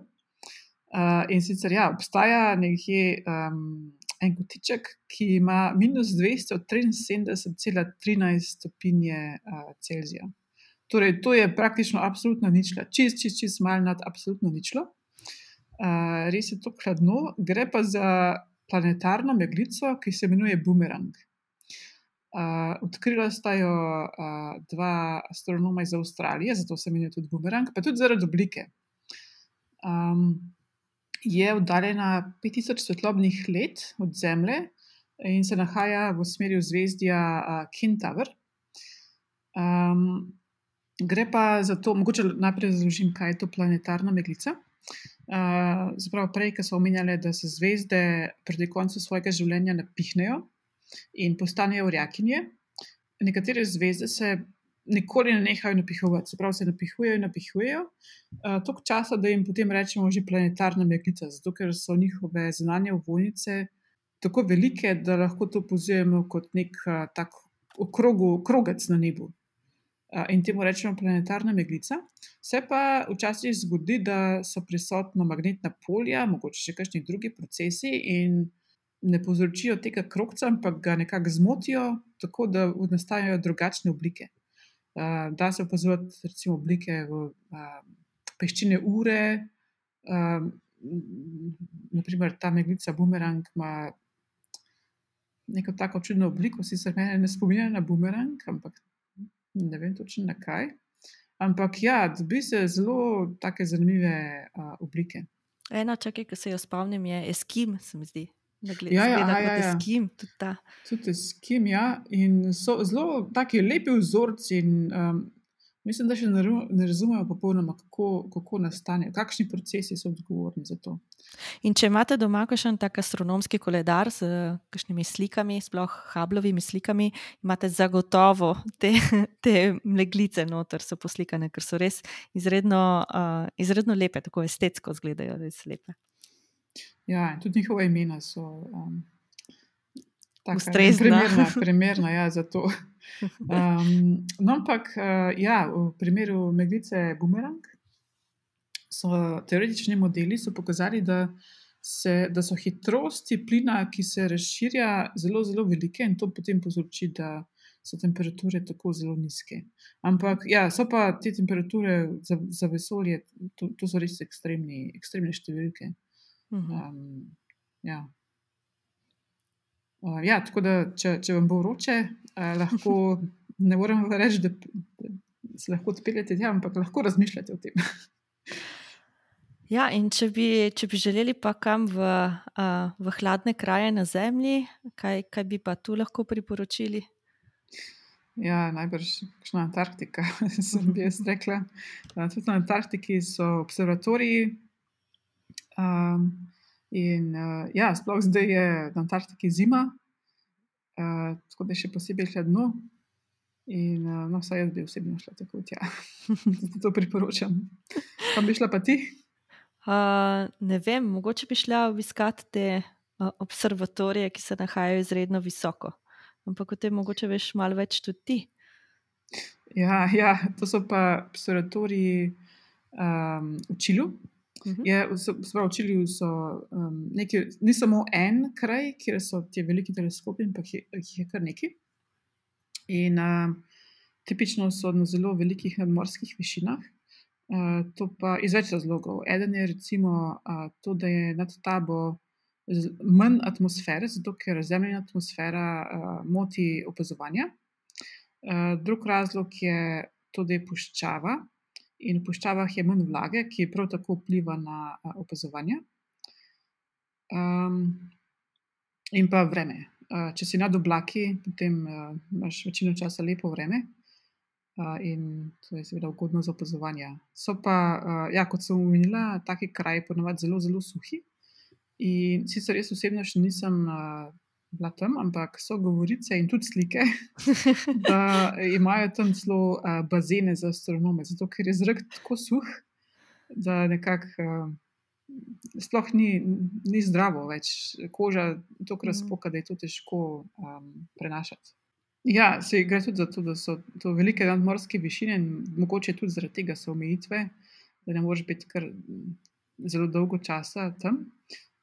In sicer ja, obstaja nekje um, en kotiček, ki ima minus 273,13 stopinje uh, Celzija. Torej, to je praktično absolutno ničla, čist, čist, čist malo nad absolutno ničlo. Uh, res je to hladno, gre pa za planetarno meglico, ki se imenuje Boomerang. Uh, odkrila sta jo uh, dva astronoma iz Avstralije, zato se imenuje tudi Boomerang, pa tudi zaradi oblike. Um, je oddaljena 5000 svetlobnih let od Zemlje in se nahaja v smeri zvezdja uh, Kentaur. Um, gre pa za to, mogoče najprej razložim, kaj je to planetarna meglica. Uh, Zapravo, prej, ki so omenjali, da se zvezde pred koncem svojega življenja napihnejo in postanejo urjakinje. Nekatere zvezde se nikoli ne nehajo napihovati, se pravi, se napihujejo in napihujejo. Uh, Tok časa, da jim potem rečemo že planetarna meglica, zato ker so njihove zunanje ovojnice tako velike, da lahko to pozivamo kot nek uh, tak okrogu, krogec na nebu in temu rečemo planetarna meglica. Se pa včasih zgodi, da so prisotna magnetna polja, mogoče še kakšni drugi procesi in ne povzročijo tega krokca, ampak ga nekako zmotijo, tako da nastajajo drugačne oblike. Da se opazovati, recimo, oblike v peščine ure. Naprimer, ta meglica Boomerang ima neko tako čudno obliko, sicer me ne spominja na Boomerang, ampak ne vem točno na kaj. Ampak ja, dobi se zelo tako zanimive uh, oblike. Ena, čakaj, ki se jo spomnim, je Eskim, se mi zdi. Gled, ja, ja, ja, ja, ja. Eskim, tudi ta. Tudi Eskim, ja. In so zelo taki lepi vzorci. In, um, Mislim, da še ne razumemo popolnoma, kako, kako nastane, kakšni procesi so odgovorni za to. In če imate doma še en tak astronomski koledar z kakšnimi slikami, sploh Hablovimi slikami, imate zagotovo te, te meglice noter, so poslikane, ker so res izredno, uh, izredno lepe, tako estetsko izgledajo, res lepe. Ja, tudi njihove imena so. Um, Ustrezna. Primerna, primerna ja, za to. Um, no, ampak uh, ja, v primeru meglice Boomerang so teoretični modeli pokazali, da, se, da so hitrosti plina, ki se razširja, zelo, zelo velike in to potem povzroči, da so temperature tako zelo nizke. Ampak ja, so pa te temperature za, za vesolje, to, to so res ekstremni, ekstremne številke. Um, ja. Uh, ja, tako da, če, če vam bo vroče, uh, lahko ne morem reči, da, da se lahko odpeljete tja, ampak lahko razmišljate o tem. Ja, in če bi, če bi želeli pa kam v, uh, v hladne kraje na Zemlji, kaj, kaj bi pa tu lahko priporočili? Ja, najbrž kakšna Antarktika, sem bi jaz rekla. Uh, tudi na Antarktiki so observatoriji. Um, In uh, ja, sploh zdaj je na Antarktiki zima, uh, tako da je še posebej hladno. In uh, no, vsaj jaz bi osebno šla tako tja. to priporočam. Kam bi šla pa ti? Uh, ne vem, mogoče bi šla obiskati te uh, observatorije, ki se nahajajo izredno visoko. Ampak o tem mogoče veš malo več tudi ti. Ja, ja to so pa observatoriji um, v Čilu. Uh -huh. je, so, pravi, v Čilu so um, neki, ni samo en kraj, kjer so ti veliki teleskopi, ampak jih je kar nekaj. In uh, tipično so na zelo velikih nadmorskih višinah. Uh, to pa iz več razlogov. Eden je recimo uh, to, da je nad tabo manj atmosfere, zato ker zemljina atmosfera uh, moti opazovanje. Uh, drug razlog je to, da je puščava in v puščavah je manj vlage, ki prav tako vpliva na opazovanje. Um, in pa vreme. Uh, če si nad oblaki, potem uh, imaš večino časa lepo vreme. Uh, in to je seveda ugodno za opazovanje. So pa, uh, ja, kot sem omenila, taki kraji ponovadi zelo, zelo suhi. In sicer jaz osebno še nisem uh, bila tam, ampak so govorice in tudi slike, da imajo tam zelo uh, bazene za astronome, zato ker je zrak tako suh, da nekako uh, sploh ni, ni zdravo več, koža tako mhm. razpoka, da je to težko um, prenašati. Ja, se gre tudi za to, da so to velike nadmorske višine in mogoče tudi zaradi tega so omejitve, da ne moreš biti kar zelo dolgo časa tam.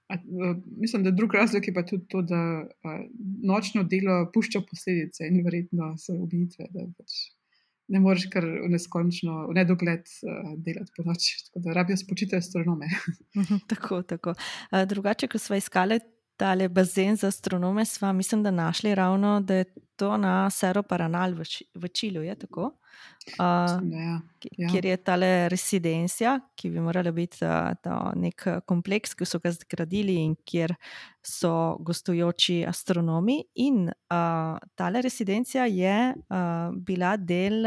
A, uh, mislim, da drug razlog je pa tudi to, da uh, nočno delo pušča posledice in verjetno so ubitve. Pač ne moreš kar v neskončno, v nedogled uh, delati po noči, tako da rabijo spočite astronome. Tako, tako. Uh, drugače, ko smo iskali tale bazen za astronome, smo mislim, da našli ravno, da je to na Sero Paranal v, v Čilu. Je tako? Uh, ja. Ja. Kjer je ta rezidencija, ki bi morala biti uh, nek kompleks, ki so ga zgradili in kjer so gostujoči astronomi. In uh, ta rezidencija je uh, bila del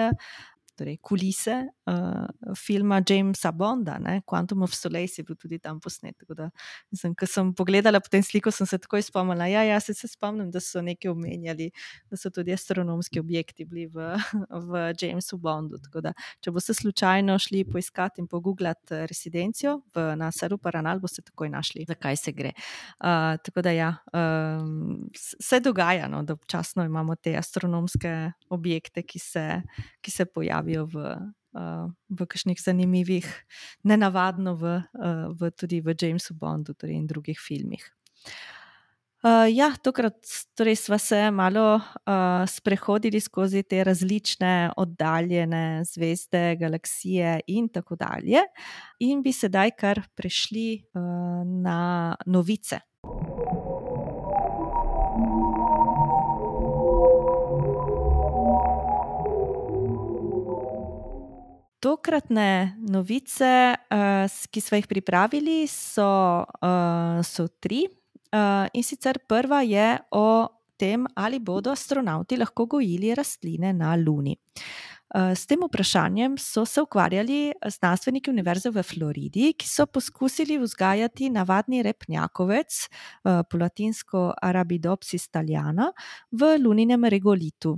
torej kulise uh, filma Jamesa Bonda, ne? Quantum of Solace je bil tudi tam posnet. Ko sem pogledala po tem sliku, sem se takoj spomnila. Ja, ja, se, se spomnim, da so nekaj omenjali, da so tudi astronomski objekti bili v, v Jamesu Bondu. Da, če boste slučajno šli poiskati in pogooglati eh, rezidencijo v Nasaru Paranal, boste takoj našli, zakaj se gre. Uh, tako da ja, um, se dogaja, no, da občasno imamo te astronomske objekte, ki se, ki se pojavijo v, uh, v kakšnih zanimivih, nenavadno v, uh, v, tudi v Jamesu Bondu torej in drugih filmih. Uh, ja, tokrat torej smo se malo uh, sprehodili skozi te različne oddaljene zvezde, galaksije in tako dalje, in bi sedaj kar prešli uh, na novice. Tokratne novice, uh, ki smo jih pripravili, so, uh, so tri. Uh, in sicer prva je o tem, ali bodo astronauti lahko gojili rastline na Luni. S tem vprašanjem so se ukvarjali znanstveniki Univerze v Floridi, ki so poskusili vzgajati navadni repnjakovec, po latinsko Arabidopsis italiana, v luninem regolitu.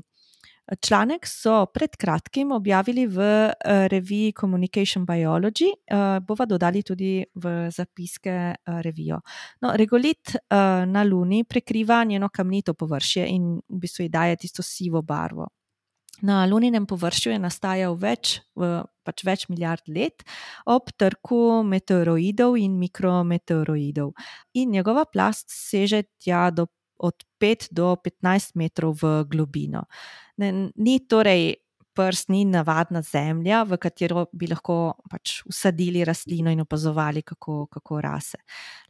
Članek so pred kratkim objavili v uh, reviji Communication Biology, uh, bova dodali tudi v zapiske uh, revijo. No, regolit uh, na Luni prekriva njeno kamnito površje in v bistvu ji daje tisto sivo barvo. Na luninem površju je nastajal več, pač več milijard let ob trku meteoroidov in mikrometeoroidov, in njegova plast seže tja do od 5 do 15 metrov v globino. Ne, ni torej prst, ni navadna zemlja, v katero bi lahko pač usadili rastlino in opazovali, kako, kako rase.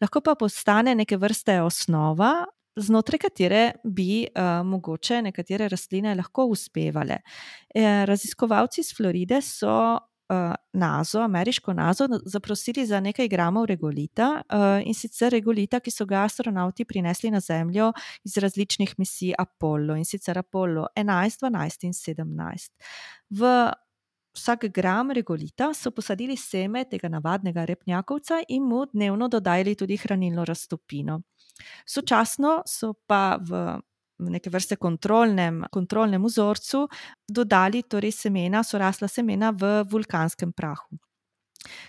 Lahko pa postane neke vrste osnova. Znotraj katere bi uh, mogoče nekatere rastline lahko uspevale. E, raziskovalci iz Floride so uh, nazo, ameriško nazo, zaprosili za nekaj gramov regolita uh, in sicer regolita, ki so ga astronauti prinesli na Zemljo iz različnih misij Apollo in sicer Apollo 11, 12 in 17. V vsak gram regolita so posadili seme tega navadnega repnjakovca in mu dnevno dodajali tudi hranilno raztopino. Sočasno so pa v neke vrste kontrolnem, kontrolnem vzorcu, dodali torej semena, so rasla semena v vulkanskem prahu.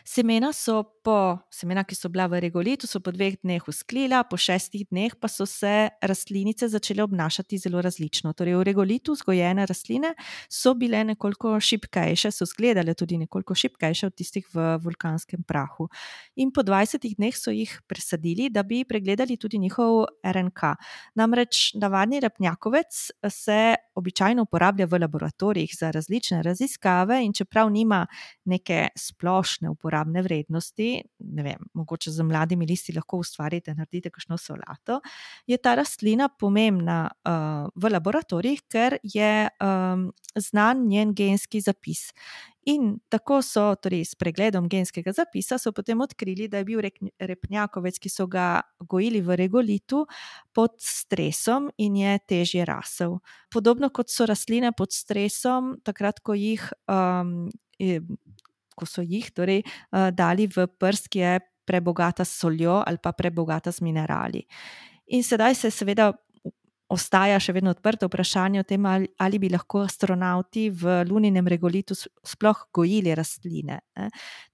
Semena so po, semena, ki so bila v regolitu, so po dveh dneh usklila, po šestih dneh pa so se rastlinice začele obnašati zelo različno. Torej, v regolitu vzgojene rastline so bile nekoliko šipkejše, so izgledale tudi nekoliko šipkejše od tistih v vulkanskem prahu. In po 20 dneh so jih presadili, da bi pregledali tudi njihov RNK. Namreč navadni repnjakovec se običajno uporablja v laboratorijih za različne raziskave, in čeprav nima neke splošne uporabne vrednosti, ne vem, mogoče z mladimi listi lahko ustvarite, naredite kakšno solato, je ta rastlina pomembna uh, v laboratorijih, ker je um, znan njen genski zapis. In tako so, torej s pregledom genskega zapisa, so potem odkrili, da je bil repnjakovec, ki so ga gojili v regolitu, pod stresom in je težje rasel. Podobno kot so rastline pod stresom, takrat, ko jih um, ko so jih torej, uh, dali v prst, ki je prebogata s soljo ali pa prebogata s minerali. In sedaj se seveda ostaja še vedno odprto vprašanje o tem, ali, ali bi lahko astronauti v luninem regolitu sploh gojili rastline.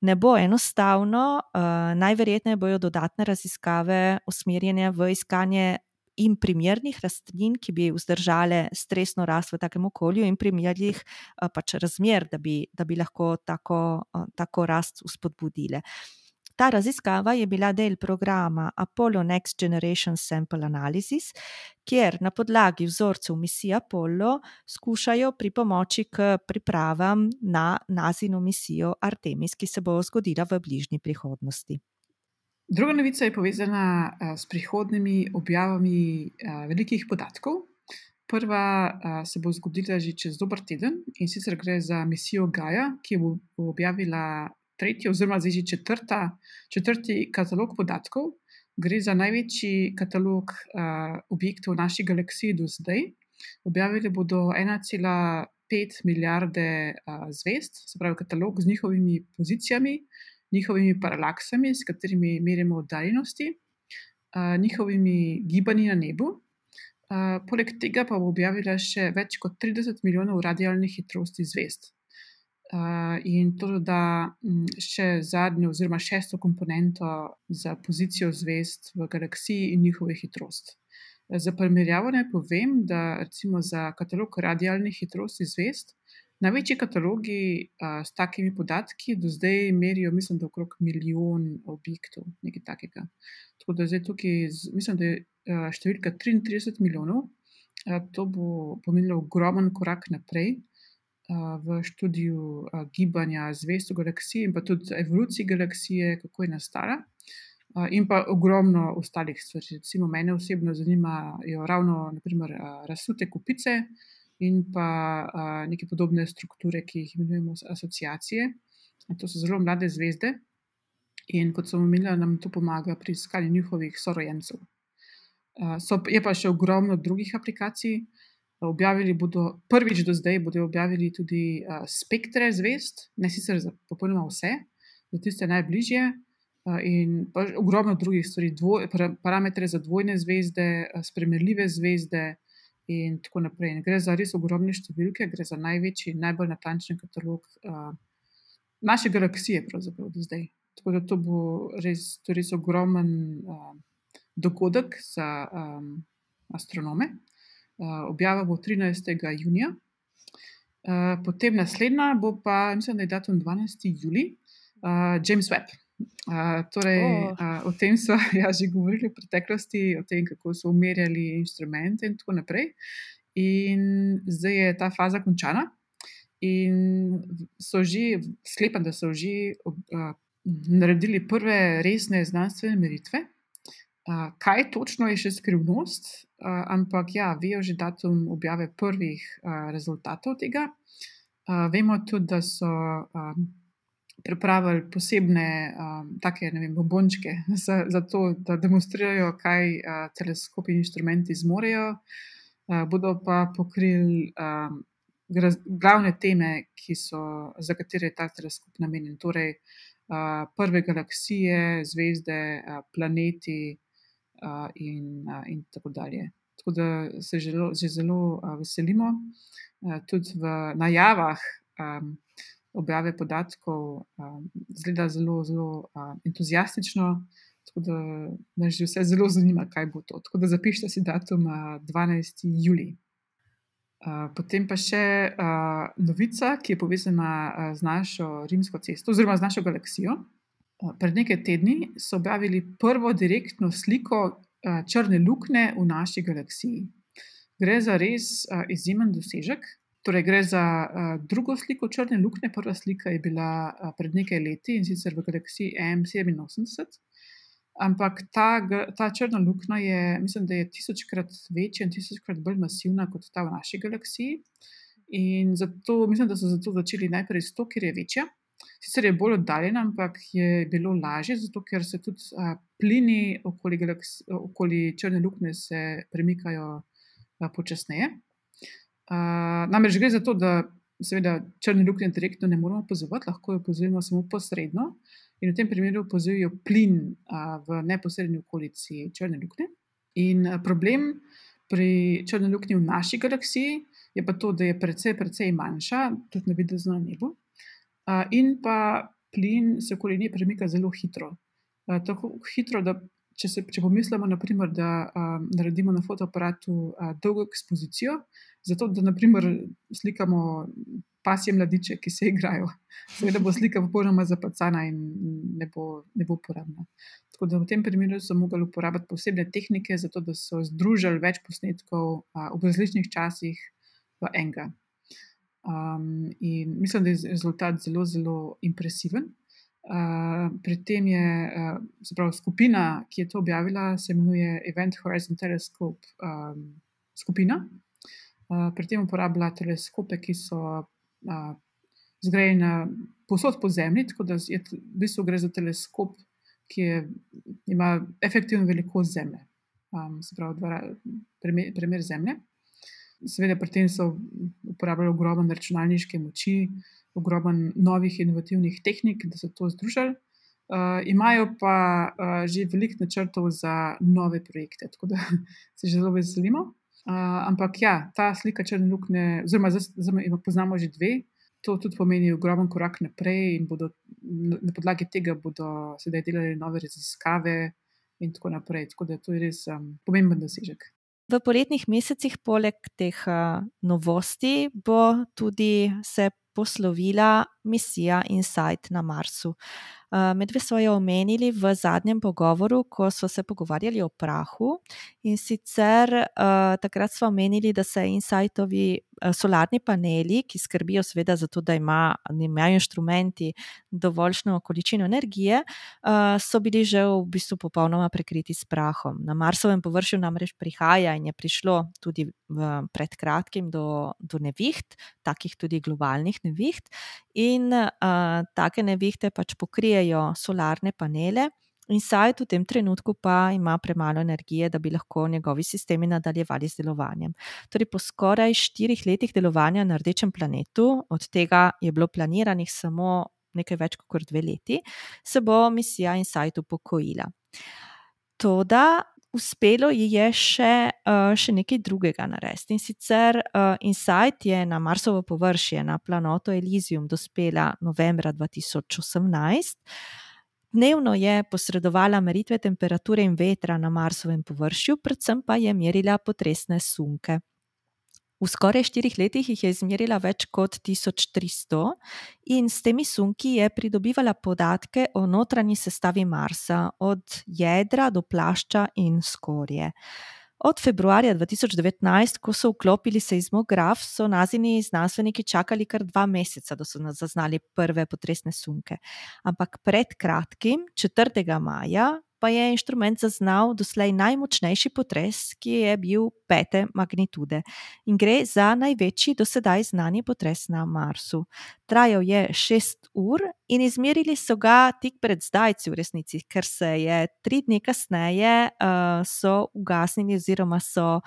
Ne, bo enostavno, uh, najverjetneje bojo dodatne raziskave usmerjene v iskanje in primernih rastlin, ki bi vzdržale stresno rast v takem okolju, in primernih pač razmer, da bi, da bi lahko tako, tako rast uspodbudile. Ta raziskava je bila del programa Apollo Next Generation Sample Analysis, kjer na podlagi vzorcev misije Apollo skušajo pri pomoči k pripravam na nazino misijo Artemis, ki se bo zgodila v bližnji prihodnosti. Druga novica je povezana s prihodnimi objavami velikih podatkov. Prva se bo zgodila že čez dober teden in sicer gre za misijo Gaja, ki bo objavila tretji, oziroma zdaj že četrta, četrti katalog podatkov. Gre za največji katalog objektov v naši galaksiji do zdaj. Objavili bodo 1,5 milijarde zvezd, se pravi katalog z njihovimi pozicijami njihovimi paralaksami, s katerimi merimo oddaljenosti, njihovimi gibanji na nebu. Poleg tega pa bo objavila še več kot 30 milijonov radijalnih hitrosti zvezd. In to da še zadnjo, oziroma šesto komponento za pozicijo zvezd v galaksiji in njihovo hitrost. Za primerjavo naj povem, da recimo za katalog radijalnih hitrosti zvezd Največji katalogi uh, s takimi podatki do zdaj merijo, mislim, da okrog milijon objektov, nekaj takega. Tako da zdaj tukaj, z, mislim, da je uh, številka 33 milijonov. Uh, to bo pomenilo ogromen korak naprej v študiju gibanja zvezd v galaksiji in pa tudi evolucije galaksije, kako je nastala. In pa ogromno ostalih stvari. Recimo, mene osebno zanimajo ravno, naprimer, razsute kupice, in pa neke podobne strukture, ki jih imenujemo asociacije. To so zelo mlade zvezde in kot sem omenila, nam to pomaga pri iskanju njihovih sorojencev. So, je pa še ogromno drugih aplikacij. Objavili bodo, prvič do zdaj, bodo objavili tudi uh, spektre zvezd, ne sicer za popolnoma vse, za tiste najbližje, in ogromno drugih stvari, dvoj, parametre za dvojne zvezde, spremljive zvezde, in tako naprej. In gre za res ogromne številke, gre za največji in najbolj natančen katalog uh, naše galaksije, pravzaprav do zdaj. Tako da to bo res, to res ogromen uh, dogodek za um, astronome. Uh, objava bo 13. junija, uh, potem naslednja bo pa, mislim, da je datum 12. juli, uh, James Webb. Uh, torej, oh. uh, o tem so ja, že govorili v preteklosti, o tem, kako so umirjali inštrumente in tako naprej. In zdaj je ta faza končana, in so že, sklepam, da so že uh, naredili prve resne znanstvene meritve. Uh, kaj točno je še skrivnost, uh, ampak ja, vejo že datum objave prvih uh, rezultatov tega. Uh, vemo tudi, da so. Uh, pripravili posebne um, take, vem, bombončke za, za to, da demonstrirajo, kaj uh, teleskopi in inštrumenti zmorejo. Uh, bodo pa pokrili um, glavne teme, so, za katere je ta teleskop namenjen. Torej, uh, prve galaksije, zvezde, uh, planeti uh, in, uh, in tako dalje. tako da se že, že zelo uh, veselimo. Uh, tudi v najavah um, objave podatkov um, zgleda zelo, zelo um, entuzijastično. Tako da nas že vse zelo zanima, kaj bo to. Tako da zapišite si datum 12. juli. Uh, potem pa še uh, novica, ki je povezana uh, z našo rimsko cesto, oziroma z našo galaksijo. Uh, pred nekaj tedni so objavili prvo direktno sliko uh, črne luknje v naši galaksiji. Gre za res uh, izjemen dosežek. Torej, gre za uh, drugo sliko črne luknje. Prva slika je bila uh, pred nekaj leti in sicer v galaksiji M87. Ampak ta, ta črna luknja je, mislim, da je tisočkrat večja in tisočkrat bolj masivna kot ta v naši galaksiji. In zato mislim, da so zato začeli najprej s to, ker je večja. Sicer je bolj oddaljena, ampak je bilo lažje, zato ker se tudi a, plini okoli, okoli črne luknje premikajo a, počasneje. Namreč gre za to, da seveda črne luknje direktno ne moramo opazovati, lahko jo opazujemo samo posredno in v tem primeru pozivijo plin a, v neposrednji okolici črne luknje. In a, problem pri črni luknji v naši galaksiji je pa to, da je precej, precej manjša, tudi na vidu na nebu. A, in pa plin se okoli nje premika zelo hitro. A, tako hitro, da če, se, če pomislimo, naprimer, da a, naredimo na fotoaparatu a, dolgo ekspozicijo, zato da naprimer, slikamo pasje mladiče, ki se igrajo. Seveda bo slika popolnoma zapacana in ne bo, ne bo uporabna. Tako da v tem primeru so mogli uporabiti posebne tehnike, zato da so združili več posnetkov a, v različnih časih v enega. Um, in mislim, da je rezultat zelo, zelo impresiven. Uh, pri tem je uh, pravi, skupina, ki je to objavila, se imenuje Event Horizon Telescope um, skupina. Uh, pri tem uporablja teleskope, ki so zgrajena posod po Zemlji, tako da je v bistvu gre za teleskop, ki je, ima efektivno velikost Zemlje, um, se pravi, dva, primer, primer Zemlje. Seveda, pri tem so uporabljali ogromno računalniške moči, ogromno novih inovativnih tehnik, da so to združili. Uh, imajo pa uh, že veliko načrtov za nove projekte, tako da se že zelo veselimo. Uh, ampak ja, ta slika črne luknje, oziroma zdaj poznamo že dve, to tudi pomeni ogromen korak naprej in bodo, na podlagi tega bodo sedaj delali nove raziskave in tako naprej. Tako da to je res um, pomemben dosežek. V poletnih mesecih, poleg teh uh, novosti, bo tudi se poslovila misija Insight na Marsu. Uh, Medve so jo omenili v zadnjem pogovoru, ko smo se pogovarjali o prahu. In sicer uh, takrat smo omenili, da se Insightovi uh, solarni paneli, ki skrbijo seveda za to, da ima, imajo inštrumenti dovoljšno količino energije, so bili že v bistvu popolnoma prekriti s prahom. Na Marsovem površju namreč prihaja in je prišlo tudi pred kratkim do, do neviht, takih tudi globalnih neviht. In take nevihte pač pokrijejo solarne panele. Insight v tem trenutku pa ima premalo energije, da bi lahko njegovi sistemi nadaljevali z delovanjem. Torej, po skoraj štirih letih delovanja na rdečem planetu, od tega je bilo planiranih samo nekaj več kot dve leti, se bo misija Insight upokojila. Toda uspelo ji je še, uh, še nekaj drugega narediti. In sicer uh, Insight je na Marsovo površje, na planoto Elysium, dospela novembra 2018. Dnevno je posredovala meritve temperature in vetra na Marsovem površju, predvsem pa je merila potresne sunke. V skoraj štirih letih jih je izmerila več kot 1300 in s temi sunki je pridobivala podatke o notranji sestavi Marsa, od jedra do plašča in skorje. Od februarja 2019, ko so vklopili seizmograf, so nazini znanstveniki čakali kar dva meseca, da so zaznali prve potresne sunke. Ampak pred kratkim, 4. maja, pa je inštrument zaznal doslej najmočnejši potres, ki je bil pete magnitude. In gre za največji dosedaj znani potres na Marsu. Trajal je šest ur in izmerili so ga tik pred zdajci, v resnici, ker se je tri dni kasneje uh, ugasnili, oziroma so,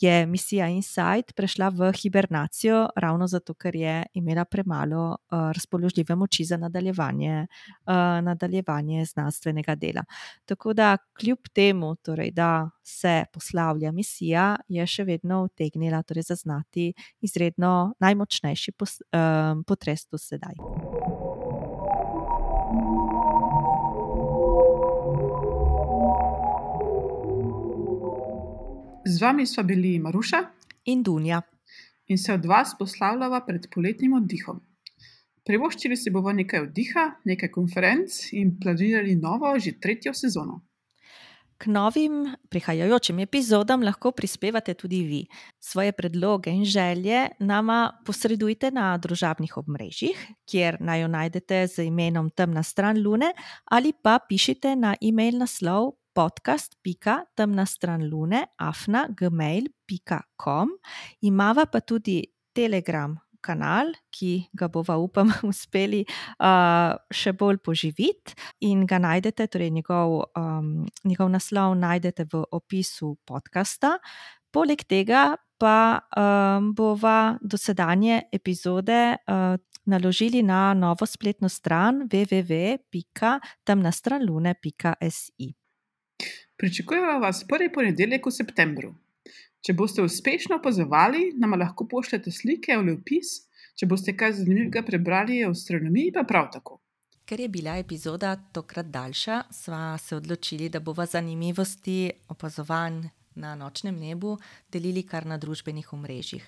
je misija Insight prešla v hibernacijo, ravno zato, ker je imela premalo uh, razpoložljive moči za nadaljevanje, uh, nadaljevanje znanstvenega dela. Tako tako da kljub temu, torej, da se poslavlja misija, je še vedno utegnila torej, zaznati izredno najmočnejši pos, um, potres do sedaj. Z vami smo bili Maruša in Dunja. In se od vas poslavljava pred poletnim oddihom. Privoščili si bomo nekaj oddiha, nekaj konferenc in planirali novo, že tretjo sezono. K novim prihajajočim epizodam lahko prispevate tudi vi. Svoje predloge in želje nama posredujte na družabnih obmrežjih, kjer naj jo najdete z imenom Temna stran Lune, ali pa pišite na e-mail naslov podcast.temna stran lune afna.gmail.com. Imava pa tudi Telegram kanal, ki ga bova, upam, uspeli uh, še bolj poživiti in ga najdete, torej njegov, um, njegov naslov najdete v opisu podcasta. Poleg tega pa um, bova dosedanje epizode uh, naložili na novo spletno stran www.temnastranlune.si. Pričakujemo vas prvi ponedeljek v septembru. Če boste uspešno opazovali, nam lahko pošljete slike ali opis, če boste kaj zanimivega prebrali o astronomiji, pa prav tako. Ker je bila epizoda tokrat daljša, smo se odločili, da bomo zanimivosti opazovanj na nočnem nebu delili kar na družbenih omrežjih.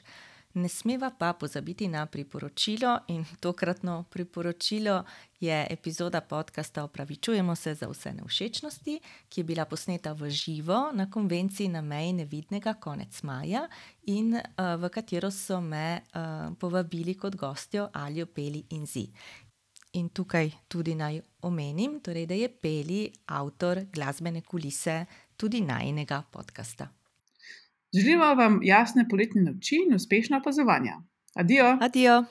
Ne smeva pa pozabiti na priporočilo, in tokratno priporočilo je epizoda podcasta Opravičujemo se za vse neušečnosti, ki je bila posneta v živo na konvenciji na meji nevidnega konec maja in uh, v katero so me uh, povabili kot gostjo Aljo Peli in Zi. In tukaj tudi naj omenim, torej, da je Peli avtor glasbene kulise tudi najnega podcasta. Želimo vam jasne poletne noči in uspešno opazovanje. Adijo! Adijo!